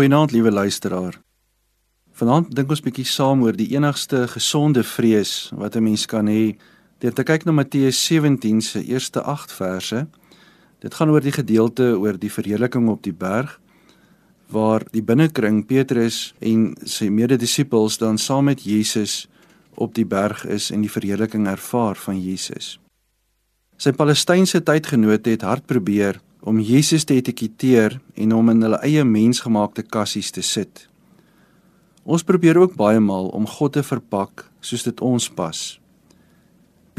Goeienaand, liewe luisteraar. Vanaand dink ons bietjie saam oor die enigste gesonde vrees wat 'n mens kan hê. Deur te kyk na Matteus 17 se eerste 8 verse. Dit gaan oor die gedeelte oor die verheerliking op die berg waar die binnekring Petrus en sy mededisippels dan saam met Jesus op die berg is en die verheerliking ervaar van Jesus. Sy Palestynse tydgenote het hard probeer om Jesus te etiketeer en hom in hulle eie mensgemaakte kassies te sit. Ons probeer ook baie maal om God te verpak soos dit ons pas.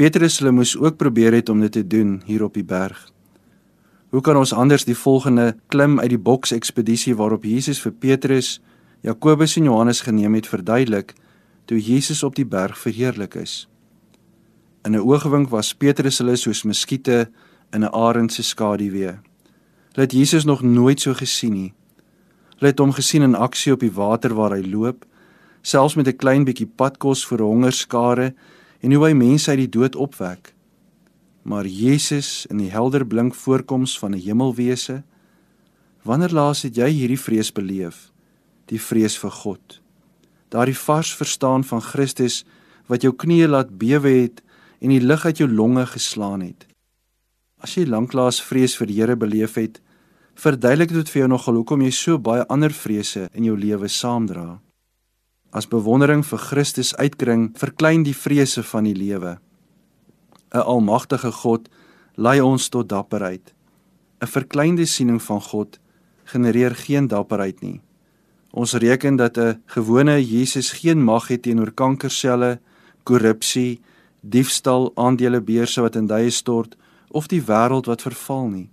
Petrus hulle moes ook probeer het om dit te doen hier op die berg. Hoe kan ons anders die volgende klim uit die boks ekspedisie waarop Jesus vir Petrus, Jakobus en Johannes geneem het verduidelik toe Jesus op die berg verheerlik is? In 'n oogwink was Petrus hulle soos muskiete in 'n arend se skaduwee. Hulle het Jesus nog nooit so gesien nie. Hulle het hom gesien in aksie op die water waar hy loop, selfs met 'n klein bietjie padkos vir 'n hongerskare en hoe hy mense uit die dood opwek maar Jesus in die helder blink voorkoms van 'n hemelwese. Wanneer laas het jy hierdie vrees beleef? Die vrees vir God. Daardie vars verstaan van Christus wat jou knieë laat bewe het en die lig uit jou longe geslaan het. As jy lanklaas vrees vir die Here beleef het, verduidelik dit vir jou nogal hoekom jy so baie ander vrese in jou lewe saamdra. As bewondering vir Christus uitkring, verklein die vrese van die lewe. 'n almagtige God lei ons tot dapperheid. 'n Verkleinde siening van God genereer geen dapperheid nie. Ons reken dat 'n gewone Jesus geen mag het teenoor kankerselle, korrupsie, diefstal, aandelebeurse wat in duie stort of die wêreld wat verval nie.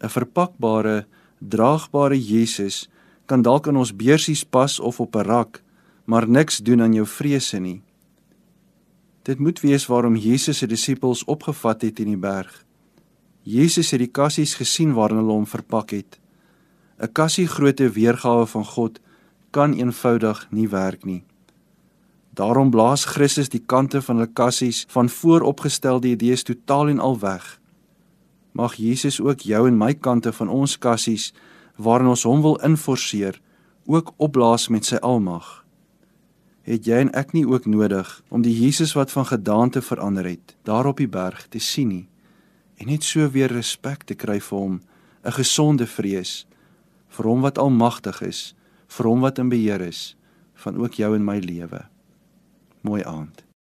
'n Verpakbare, draagbare Jesus kan dalk in ons beursies pas of op 'n rak, maar niks doen aan jou vrese nie. Dit moet wees waarom Jesus se disippels opgevat het in die berg. Jesus het die kassies gesien waarin hulle hom verpak het. 'n Kassie grootte weergawe van God kan eenvoudig nie werk nie. Daarom blaas Christus die kante van hulle kassies van vooropgestelde idees totaal en al weg. Mag Jesus ook jou en my kante van ons kassies waarin ons hom wil inforceer ook opblaas met sy almag het jy en ek nie ook nodig om die Jesus wat van gedaante verander het, daar op die berg te sien nie en net so weer respek te kry vir hom, 'n gesonde vrees vir hom wat almagtig is, vir hom wat in beheer is van ook jou en my lewe. Mooi aand.